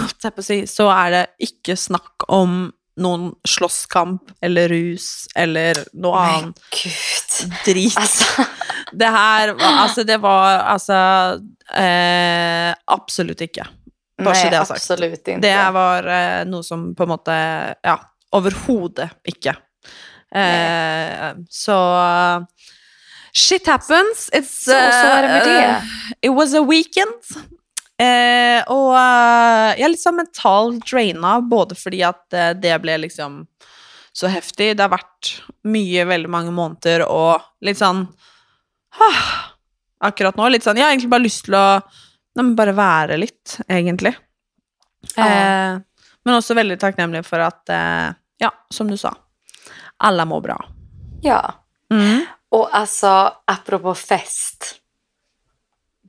holdt jeg på å si, så er det ikke snakk om noen slåsskamp eller rus eller annet gud. drit. Alltså, Det her var Altså, det var altså eh, Absolutt ikke. Bare så nej, det absolut inte. Det var eh, noe som på måte Ja, overhodet ikke. Eh, så Shit happens. It's, Så- så är det med det. eh, it was a weekend. Eh, eh, jeg er litt sånn mentalt draina, både fordi at eh, det ble liksom så heftig. Det har vært mye, veldig mange måneder, og litt sånn ah, Akkurat nå litt sånn Jeg har egentlig bare lyst til å nei, men bare være litt, egentlig. Ja. Eh, men også veldig takknemlig for at, eh, ja, som du sa, alle mår bra. Ja. Mm. Och alltså, apropå fest.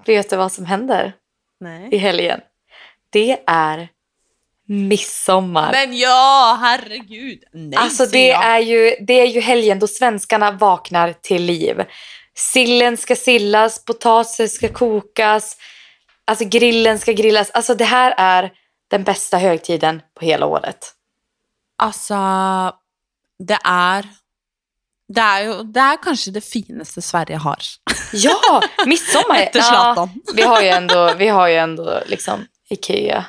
Vet du vad som händer i Nej. helgen? Det är midsommar. Men ja, herregud! Nej, Alltså det jag. är, ju, det är ju helgen då svenskarna vaknar till liv. Sillen ska sillas, potatisen ska kokas, alltså grillen ska grillas. Alltså det här är den bästa högtiden på hela året. Altså, det er det er jo Det er kanskje det fineste Sverige har. Ja, midsommar! Etter ja, vi har ju ändå, vi har ju ändå liksom Ikea.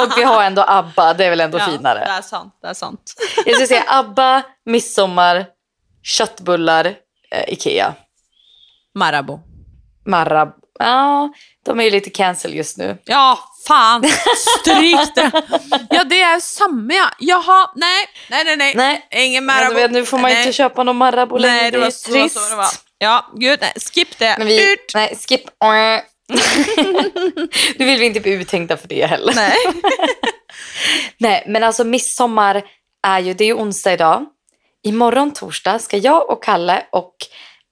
och vi har ändå ABBA, det är väl ändå Ja, finare. det är sant. Det är sant. Jag skulle säga ABBA, midsommar, köttbullar, eh, Ikea. Marabou. Marab. Ja, de är ju lite cancel just nu. Ja, fan. Stryk det. Ja, det är samma. ja. Jaha, nej, nej, nej, nej. Nej, Ingen Marabou. vet, nu får man nej. inte köpa någon Marabou längre. Nej, det är var ju så, trist. så det var. Ja, gud, nej. Skip det. Men vi, Ut. nej, skip. nu vill vi inte bli uttänkta för det heller. Nej. Nej, men alltså midsommar är ju, det är ju onsdag idag. Imorgon torsdag ska jag och Kalle och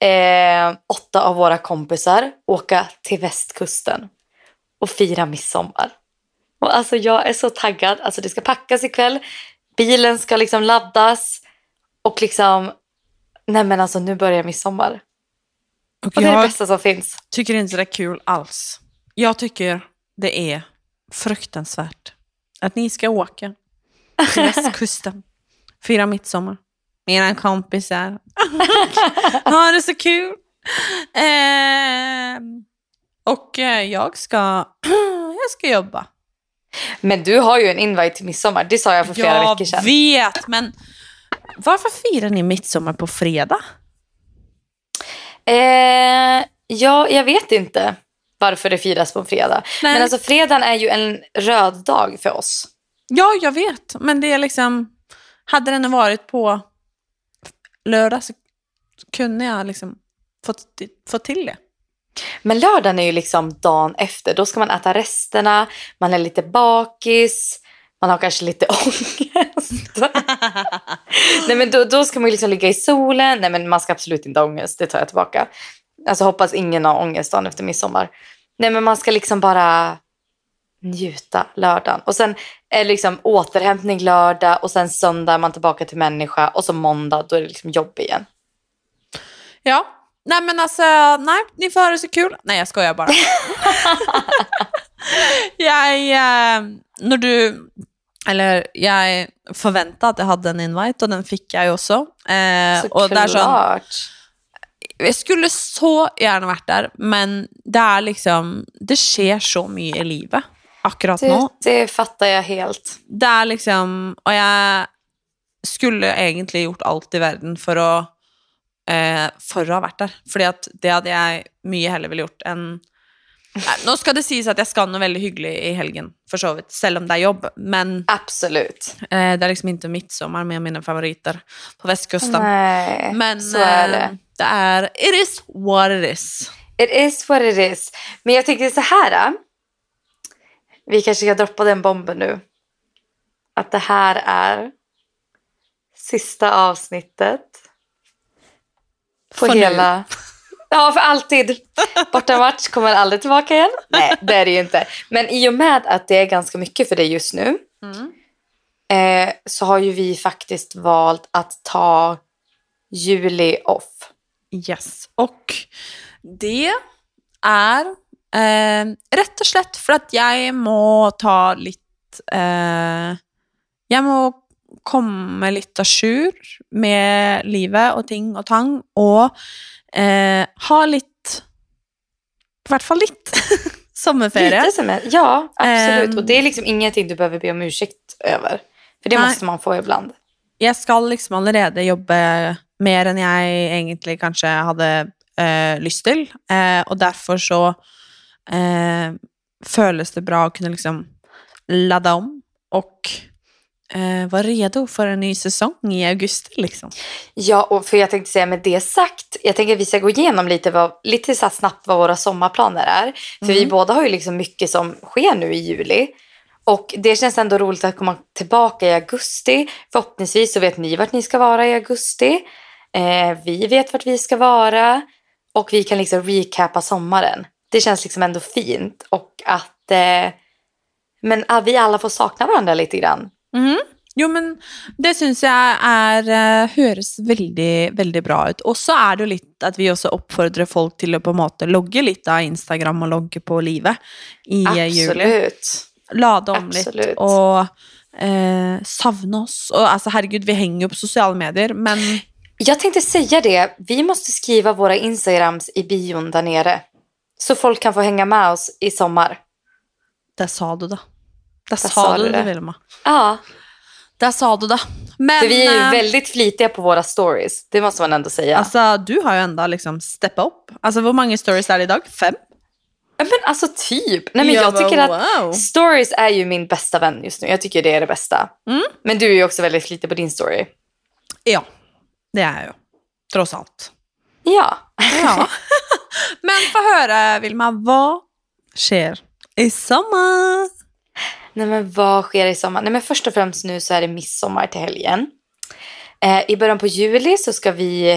eh, åtta av våra kompisar åka till västkusten och fira midsommar. Och alltså jag är så taggad. Alltså det ska packas ikväll. Bilen ska liksom laddas. Och liksom, nej men alltså nu börjar midsommar. Och Och det är det jag bästa som finns. tycker inte det är kul alls. Jag tycker det är fruktansvärt att ni ska åka till västkusten, fira midsommar. Mina kompisar. ha det så kul. Ehm, och eh, jag ska, jag ska jobba. Men du har ju en invite till midsommar. Det sa jag för flera jag veckor sedan. vet, men varför firar ni midsommar på fredag? Eh, ja, jag vet inte varför det firas på fredag. Nej. Men alltså fredagen är ju en röd dag för oss. Ja, jag vet. Men det är liksom... Hade den varit på lördag så kunde jag liksom fått, fått till det. Men lördagen är ju liksom dagen efter. Då ska man äta resterna, man är lite bakis, man har kanske lite ångest. Nej men då, då ska man liksom ligga i solen. Nej men man ska absolut inte ha ångest, det tar jag tillbaka. Alltså hoppas ingen har ångest dagen efter midsommar. Nej men man ska liksom bara njuta lördagen. Och sen är det liksom återhämtning lördag och sen söndag är man tillbaka till människa och så måndag då är det liksom jobb igen. Ja. Nej men alltså, nej, ni får ha det så kul. Nej jag skojar bara. jag, eh, när du, eller jag förväntade att jag hade en invite och den fick jag ju också. Eh, och det är Såklart. jag skulle så gärna varit där, men det är liksom, det sker så mycket i livet akkurat nu. Det, det fattar jag helt. Det er liksom Og jeg skulle egentlig gjort alt i verden for å eh, For å ha vært der. Fordi at det hadde jeg mye heller ville gjort enn Nei, Nå skal det sies at jeg skal noe veldig hyggelig i helgen, for så vidt. Selv om det er jobb. Men Absolut. eh, det er liksom ikke midsommar med mine favoritter på vestkusten. Nej, Men så är det. eh, det er It is what it is. It is what it is. Men jag tänkte så här. äh. Vi kanske ska droppa den bomben nu. Att det här är sista avsnittet. På För nu. hela... Ja, för alltid. Bortamatch kommer aldrig tillbaka igen. Nej, det är det ju inte. Men i och med att det är ganska mycket för dig just nu eh, så har ju vi faktiskt valt att ta juli off. Yes. Og det er eh, rett og slett for at jeg må ta litt eh, Jeg må komme litt à jour med livet og ting og tang, og eh, ha litt I hvert fall litt sommerferie. Lite som en, ja, absolut. Ehm. och det är liksom ingenting du behöver be om ursäkt över. För det Nej. måste man få ibland. jeg skal liksom allerede jobbe mer enn jeg egentlig kanskje hadde eh, lyst til. Eh, og derfor så eh, føles det bra å kunne liksom ladde om og eh, vara redo för en ny säsong i augusti. Liksom. Ja, och för jag tänkte säga med det sagt, jag tänker att vi ska gå igenom lite, vad, lite så snabbt vad våra sommarplaner är. För vi båda har ju liksom mycket som sker nu i juli. Och det känns ändå roligt att komma tillbaka i augusti. Förhoppningsvis så vet ni vart ni ska vara i augusti. Eh, vi vet vart vi ska vara. Och vi kan liksom recapa sommaren. Det känns liksom ändå fint. Och att eh, men att vi alla får sakna varandra lite grann. Jo, men det syns jeg er, eh, høres veldig, veldig bra ut. Og så er det jo litt at vi også oppfordrer folk til å på en måte logge litt av Instagram og logge på livet i juli. Absolut. lade om Absolut. litt og eh, savne oss. Og altså, herregud, vi henger jo på sosiale medier, men Jag tänkte säga det. Vi måste skriva våra Instagrams i bion där nere. Så folk kan få hänga med oss i sommar. Där sa du det. Där sa, sa du det, det. Vilma. Ja, Där sa du det. Men för vi är ju eh, väldigt flitiga på våra stories. Det måste man ändå säga. alltså, du har ju ändå liksom steppat upp. Alltså, hur många stories är det idag? Fem? Men alltså typ. Nej, men jag, bara, tycker att wow. stories är ju min bästa vän just nu. Jag tycker det är det bästa. Mm. Men du är ju också väldigt flitig på din story. Ja, det är jag ju. Trots allt. Ja. Ja. Men få höra, Vilma, vad sker i sommar? Nej men vad sker i sommar? Nej men först och främst nu så är det midsommar till helgen. Eh, I början på juli så ska vi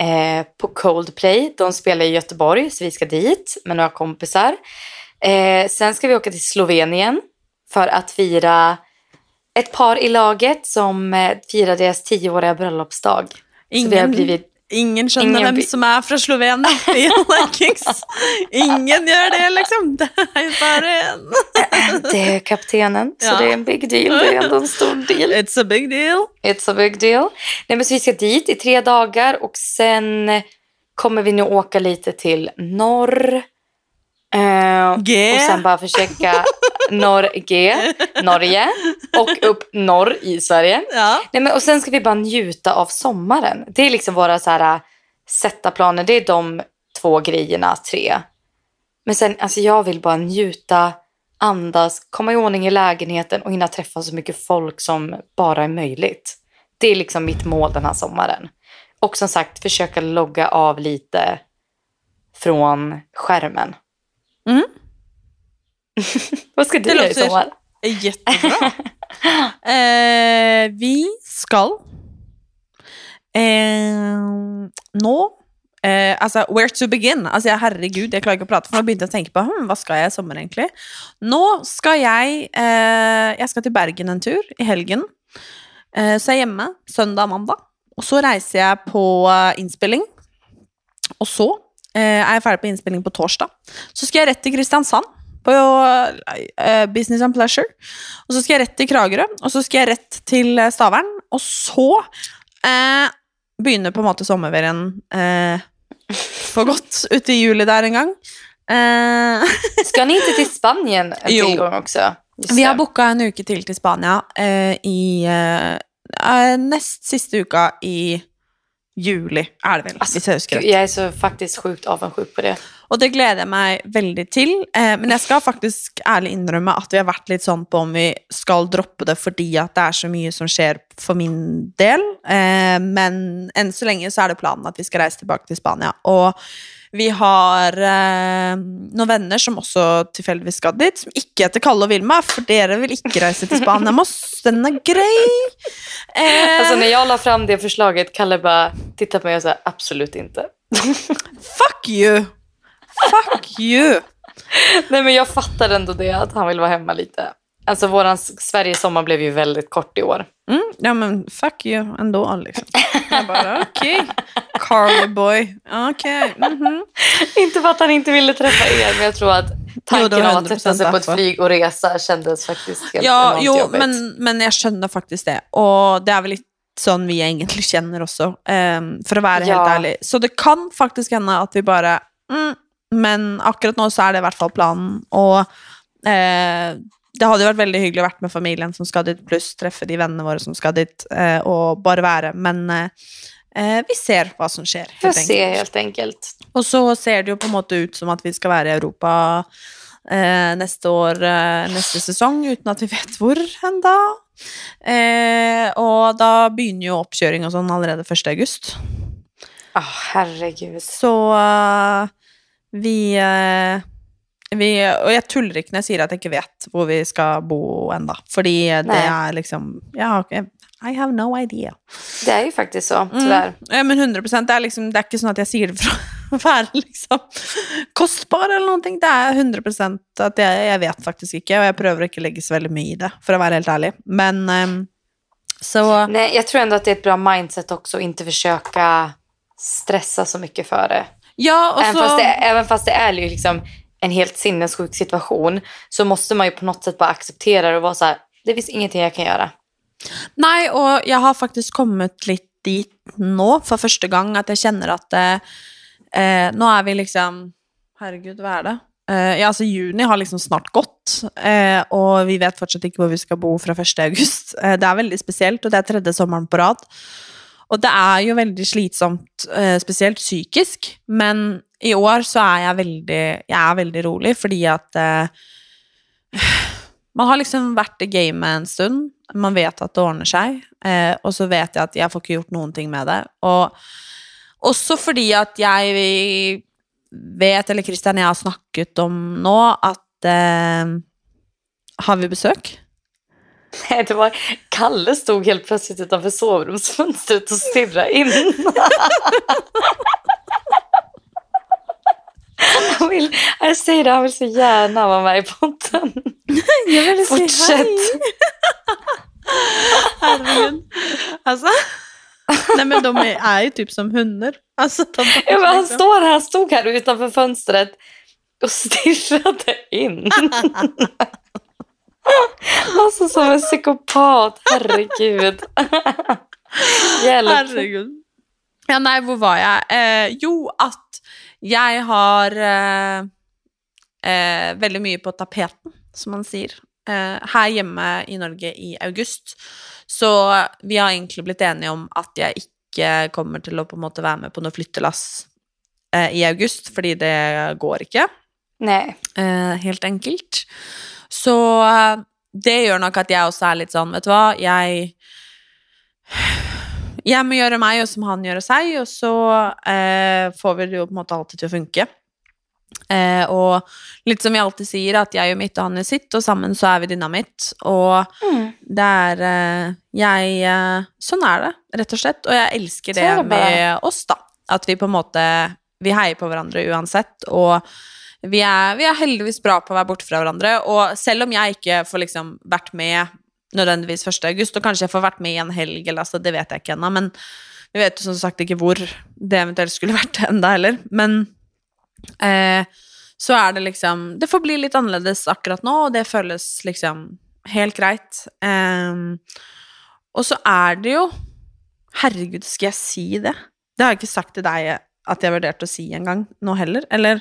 eh, på Coldplay. De spelar i Göteborg så vi ska dit med några kompisar. Eh, sen ska vi åka till Slovenien för att fira ett par i laget som eh, firar deras tioåriga bröllopsdag. Så vi har blivit ingen känner ingen vem som är från Slovenien i Vikings. Ingen gör det liksom. Det är bara en. Det är kaptenen, så Ja. det är en big deal. Det är ändå en stor deal. It's a big deal. It's a big deal. Nej, men så vi ska dit i tre dagar och sen kommer vi nu åka lite till norr. Eh, G. och sen bara försöka norr G, Norge och upp norr i Sverige. Ja. Nej, men, och sen ska vi bara njuta av sommaren. Det är liksom våra så här, sätta planer. Det är de två grejerna, tre. Men sen, alltså jag vill bara njuta, andas, komma i ordning i lägenheten och hinna träffa så mycket folk som bara är möjligt. Det är liksom mitt mål den här sommaren. Och som sagt, försöka logga av lite från skärmen. Mm. Vad ska du göra i sommar? Jättebra. eh, vi ska eh, nå eh, Altså, where to begin? Altså, jeg, herregud, jeg klarer ikke å prate, for nå begynte jeg å tenke på hm, hva skal jeg i sommer, egentlig. Nå skal jeg eh, Jeg skal til Bergen en tur i helgen. Eh, så er jeg hjemme søndag mandag. Og så reiser jeg på innspilling. Og så eh, er jeg ferdig på innspilling på torsdag. Så skal jeg rett til Kristiansand på eh, Business and Pleasure. Og så skal jeg rett til Kragerø, og så skal jeg rett til eh, Stavern. Og så eh, begynner på en måte sommerferien eh, for godt ute i juli der en gang. Eh, Ska ni inte till Spanien en också? Just vi har booka en uke til til Spania i nest siste uka i juli, er det vel, Alltså, jag är så faktiskt sjukt avundsjuk på det. Og det gleder jeg meg veldig til. Eh, men jeg skal faktisk ærlig innrømme at vi har vært litt sånn på om vi skal droppe det fordi at det er så mye som skjer for min del. Eh, men enn så lenge så er det planen at vi skal reise tilbake til Spania. Og vi har eh, noen venner som også tilfeldigvis skal dit, som ikke heter Kalle og Vilma, for dere vil ikke reise til Spania med oss. Den er grei. Eh, Alltså när jag la fram det förslaget, Kalle bara tittade på mig och sa absolut inte. fuck you! Fuck you! Nej men jag fattar ändå det, att han vill vara hemma lite. Alltså våran Sveriges sommar blev ju väldigt kort i år. Mm, ja men fuck you ändå liksom. Jag bara okej. Carly boy. Okej. mhm. Inte för att han inte ville träffa er, men jag tror att tanken Jo, av att sätta sig på ett 100% flyg och resa kändes faktiskt helt Ja, enormt jo, jobbigt. men, men jeg skjønner faktisk det. Og det er vel litt sånn vi egentlig kjenner også, ehm, for å være helt Ja. ærlig. Så det kan faktisk hende at vi bare mm, Men akkurat nå så er det i hvert fall planen. Og eh, det hadde jo vært veldig hyggelig å vært med familien som skal dit, pluss treffe de vennene våre som skal dit, eh, og bare være. Men eh, eh, vi ser hva som skjer. Helt enkelt. se helt enkelt. Og så ser det jo på en måte ut som at vi skal være i Europa neste år, eh, neste sesong, uten at vi vet hvor enda. Og da begynner jo oppkjøring og sånn allerede 1. august. Åh, herregud. Så vi, vi Og jeg tuller ikke når jeg sier at jeg ikke vet hvor vi skal bo enda. Fordi det Nei. er liksom Ja, I have no idea. Det är ju faktiskt så, tyvärr. Ja, men 100 det er, liksom, det er ikke sånn at jeg sier det for å være liksom kostbar eller noe. Det er 100 at jeg, jeg vet faktisk ikke, og jeg prøver å ikke legge så veldig mye i det, for å være helt ærlig. Men ehm, så Nej, jag tror ändå att det är ett bra mindset också att inte försöka stressa så mycket för det. Ja, Även, så fast det, även fast det är ju liksom en helt sinnessjuk situation så måste man ju på något sätt bara acceptera det och vara så här, det finns ingenting jag kan göra. Nej, och jag har faktiskt kommit lite dit nu för första gången att jag känner att eh, eh, Nå vi liksom Herregud, vad är det? eh, Ja, alltså juni har liksom snart gått, eh, och vi vet fortsatt inte var vi ska bo från 1. augusti. Eh, det är väldigt speciellt och det är tredje sommaren på rad. Och det är ju väldigt slitsamt, eh, psykiskt, men i år så er jeg veldig, jeg er veldig rolig, fordi at eh, man har liksom vært i gamet en stund, man vet at det ordner seg, eh, og så vet jeg at jeg får ikke gjort noen ting med det. Og også fordi at jeg vet, eller Kristian jeg har snakket om nå, at eh, Har vi besøk? Nej, det var Kalle stod helt plötsligt utanför sovrumsfönstret och stirrade in. Han vill, jag säger det, han vill så gärna vara med i podden. Jeg vil Fortsett. Herregud. Altså Nei, men de er jo typ som hunder. Altså, de, Ja, men han, liksom. står här, han stod här utanför fönstret och stirrade in. alltså som en psykopat, herregud. Hjälp. Herregud. Ja, nei, hvor var jeg? Eh, jo, at jeg har eh, eh, veldig mye på tapeten, som man sier. Eh, her hjemme i Norge i august. Så vi har egentlig blitt enige om at jeg ikke kommer til å på en måte være med på noe flyttelass eh, i august, fordi det går ikke. Nej. Eh, helt enkelt. Så eh, det gjør nok at jeg også er litt sånn, vet du hva, jeg Jeg må gjøre meg, og som han gjør seg, og så eh, får vi det jo på en måte alltid til å funke. Eh, og litt som vi alltid sier, at jeg gjør mitt og han gjør sitt, og sammen så er vi dynamitt. Og Mm. det er eh, Jeg eh, Sånn er det, rett og slett. Og jeg elsker det, det med oss, da. At vi på en måte Vi heier på hverandre uansett. Og vi er, vi er heldigvis bra på å være borte fra hverandre. Og selv om jeg ikke får liksom vært med nødvendigvis 1. august, og kanskje jeg får vært med i en helg, eller altså, det vet jeg ikke ennå, men vi vet jo som sagt ikke hvor det eventuelt skulle vært enda heller. Men eh, så er det liksom Det får bli litt annerledes akkurat nå, og det føles liksom helt greit. Eh, og så er det jo Herregud, skal jeg si det? Det har jeg ikke sagt til deg at jeg vurderte å si en gång nå heller. Eller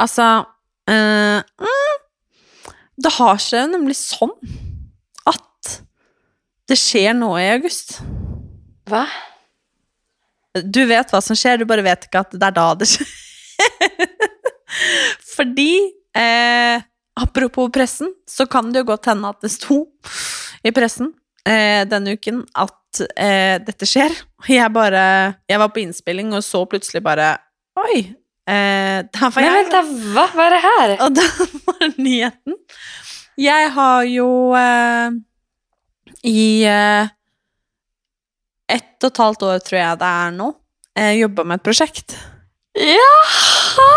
altså eh, mm, Det har seg jo nemlig sånn det skjer noe i august. Va? Du vet hva som skjer, du bare vet ikke at det er da det skjer. Fordi eh, Apropos pressen, så kan det jo godt hende at det sto i pressen eh, denne uken at eh, dette skjer. Jeg bare Jeg var på innspilling og så plutselig bare Oi! Eh, der var jeg. vänta, va? Vad är det här? Og det var nyheten. Jeg har jo eh, i eh, ett og et halvt år, tror jeg det er nå, eh, jobba med et prosjekt. Jaha,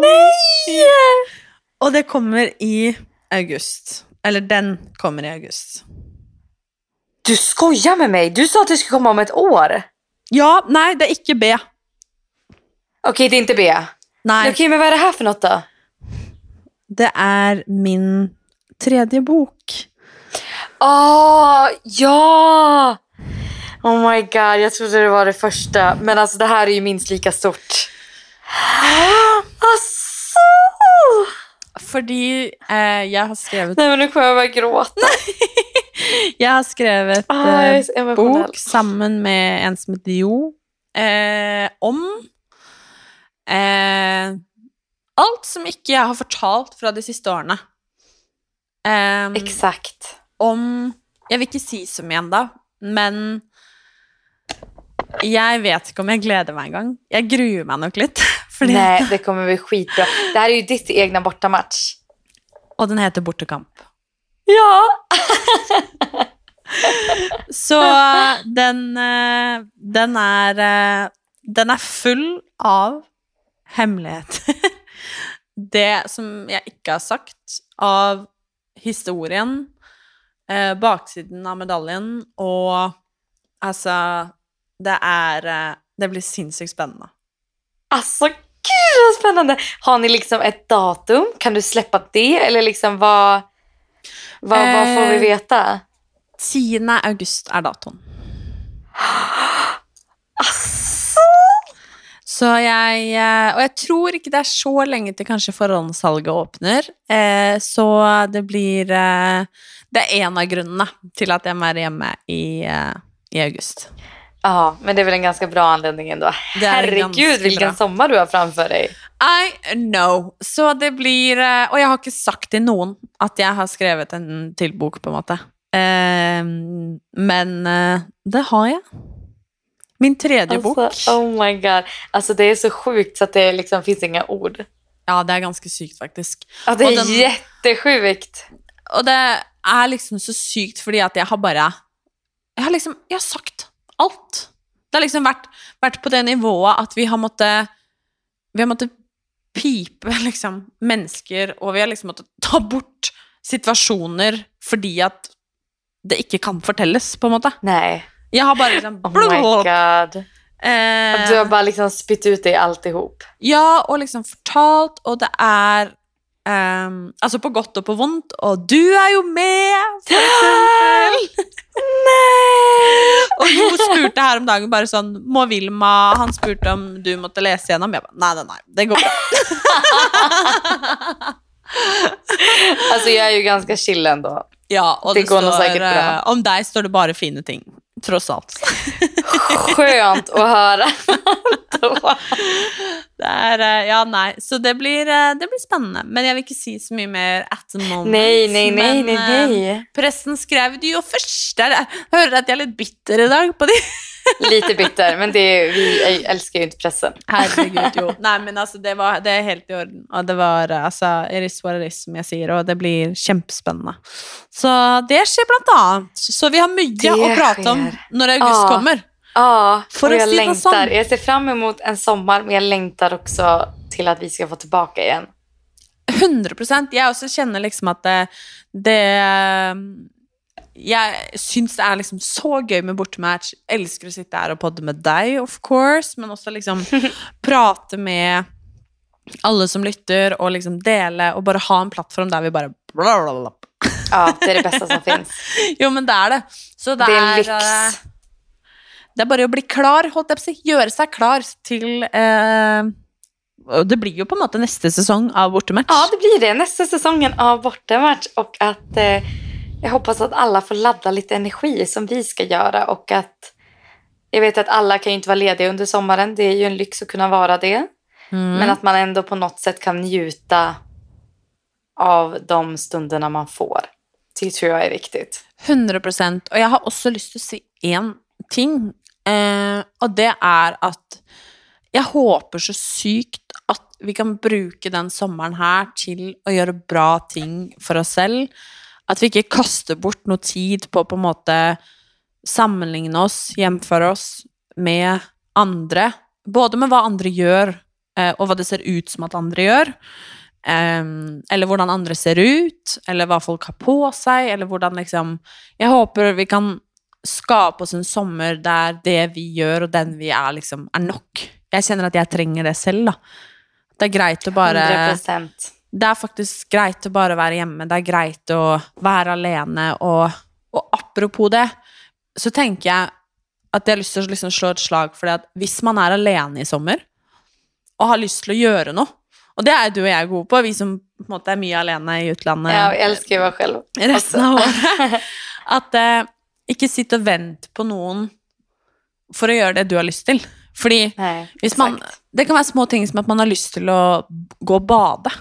nej! Og det kommer i august. Eller den kommer i august. Du skojar med mig. Du sa att det skulle komma om ett år. Ja, nei, det er ikke B. Okej, det är inte B. Nei, Okej, men vad är det här för något då? det er min tredje bok. Åh, ja! Oh my god, jag trodde det var det första. Men alltså det här är ju minst lika stort. Alltså! Fordi eh, jeg har skrevet Nej men nu kommer jag börja gråta. Jeg har skrevet Ah, jag är eh, bok sammen med en som heter Jo, eh, om eh, alt som ikke jeg har fortalt fra de siste årene. Eh, Exakt. Om Jeg vil ikke si så mye ennå, men jeg vet ikke om jeg gleder meg engang. Jeg gruer meg nok litt. Fordi, Nej, det kommer bli skitbra. Det här är ju ditt egna bortamatch. Og den heter Bortekamp. Ja! Så den, eh, den er eh, Den er full av hemmeligheter. Det som jeg ikke har sagt av historien, eh, baksiden av medaljen og altså Det er eh, Det blir sinnssykt spennende. Alltså gud vad spännande. Har ni liksom ett datum? Kan du släppa det? Eller liksom vad, vad, vad får vi Eh, veta? 10. august er datoen. Alltså! Så jeg eh, Og jeg tror ikke det er så lenge til kanskje forhåndssalget åpner. Eh, så det blir eh, Det er en av grunnene til at jeg må være hjemme i, eh, i august. Ja, men det är väl en ganska bra anledning ändå. Är Herregud ganska vilken bra. sommar du har framför dig. I know. Så det blir eh, Og jeg har ikke sagt til noen at jeg har skrevet en til bok, på en måte. Eh, men eh, det har jeg. Min tredje bok. Alltså, oh my god. Alltså det är så sjukt så att det liksom finns inga ord. Ja, det er ganske sykt, faktisk. Ja, det Och är den- jättesjukt. Og det er liksom så sykt fordi at jeg har bare Jeg har liksom Jeg har sagt alt. Det har liksom vært, vært på det nivået at vi har måttet Vi har måttet pipe liksom mennesker, og vi har liksom måttet ta bort situasjoner fordi at det ikke kan fortelles, på en måte. Nej. Jeg har bare liksom Oh my god. eh, Du har bara liksom spytt ut dig alltihop. Ja, og liksom fortalt, og det er ehm, Altså på godt og på vondt, og du er jo med, for eksempel. Og hun spurte her om dagen bare sånn Må Vilma Han spurte om du måtte lese gjennom. Jeg bare nei, nei, nei, det går bra. Alltså jag är ju ganska chill ändå. Ja, og Det det, går nog säkert bra. eh, Om deg står det bare fine ting. Tross alt. Skönt att höra. Det er eh, Ja, nei. Så det blir, eh, det blir spennende. Men jeg vil ikke si så mye mer at the moment. nej, nej, nej, Men, nej, eh, nej. Pressen skrev det jo først. Der, Jeg hører at jeg er litt bitter i dag på de. Lite bitter, men det, vi älskar ju inte pressen. Herregud, jo. Nei, men altså, det, var, det er helt i orden. Og det var altså It is what it is, som jeg sier, og det blir kjempespennende. Så det skjer blant annet. Så vi har mye Det å prate om sker. når august kommer. Ja, Får och jag längtar. Jag ser fram emot en sommar, men jag längtar också till att vi ska få tillbaka igen. 100 Jeg også kjenner liksom at det, det Jeg syns det er liksom så gøy med bortematch. Elsker å sitte her og podde med deg, of course, men også liksom prate med alle som lytter, og liksom dele og bare ha en plattform der vi blablabla. Ja, det är det bästa som finns. Jo, men det er det. Så det, Det är en lyx. Det er bare å bli klar, holdt jeg på å si. Gjøre seg klar til eh, Det blir jo på en måte neste sesong av bortematch. Ja, det blir det. Nästa säsongen av bortamatch och att eh, jag hoppas att alla får ladda lite energi som vi ska göra och att jag vet att alla kan ju inte vara lediga under sommaren. Det är ju en lyx att kunna vara det. Mm. Men att man ändå på något sätt kan njuta av de stunderna man får. Det tror jag är viktigt. 100 Og jeg har også lyst til å si én ting, eh, og det er at jeg håper så sykt at vi kan bruke den sommeren her til å gjøre bra ting for oss selv. At vi ikke kaster bort noe tid på å på en måte sammenligne oss, hjemføre oss med andre. Både med hva andre gjør, eh, och og hva det ser ut som at andre gjør. Ehm, eller hvordan andre ser ut, eller hva folk har på seg, eller hvordan liksom Jeg håper vi kan skape oss en sommer der det vi gjør, og den vi er, liksom er nok. Jeg kjenner at jeg trenger det selv, da. Det er greit å bare 100%. Det er faktisk greit å bare være hjemme, det er greit å være alene, og, og apropos det, så tenker jeg at jeg har til å liksom slå et slag for det at hvis man er alene i sommer, og har til å gjøre noe, og det er du og jeg gode på, vi som på måte er mye alene i utlandet Ja, jag älskar ju att vara själv. resten av året, at eh, ikke sitt og vent på noen for å gjøre det du har lyst til. Fordi hvis man, det kan være små ting som at man har lyst til å gå og bade.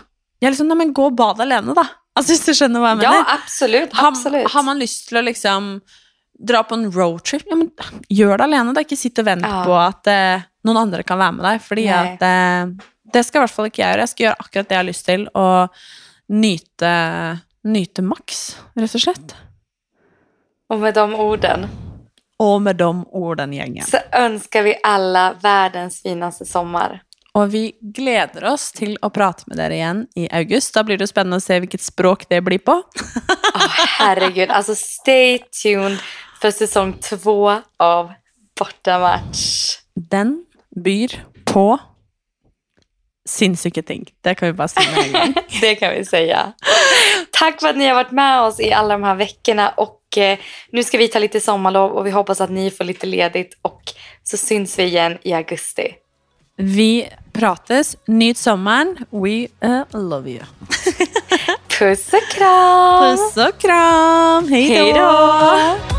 Jeg er liksom, nei, men gå og bade alene, da. Altså, hvis du skjønner hva jeg Ja, mener. absolut. har, har man lyst til å liksom dra på en roadtrip, ja, men gjør det alene. da. Ikke sitt og vent Ja. på at eh, noen andre kan være med deg. Fordi Nei. at eh, Det skal i hvert fall ikke jeg gjøre. Jeg skal gjøre akkurat det jeg har lyst til, og nyte, nyte maks, rett og slett. Och med de orden Og med de orden, gjengen. så önskar vi alla världens finaste sommar. Og vi gleder oss til å prate med dere igjen i august. Da blir det spennende å se hvilket språk det blir på. Åh, herregud, alltså stay tuned för säsong två av Bortamatch. Den byr på sinnssyke ting. Det kan vi en gang. Det kan vi säga. Tack för att ni har varit med oss i alla de här veckorna och nu ska vi ta lite sommarlov och vi hoppas att ni får lite ledigt och så syns vi igen i augusti. Vi prates. Nyt sommeren. We uh, love you. Puss och kram! Puss och kram. Hej då.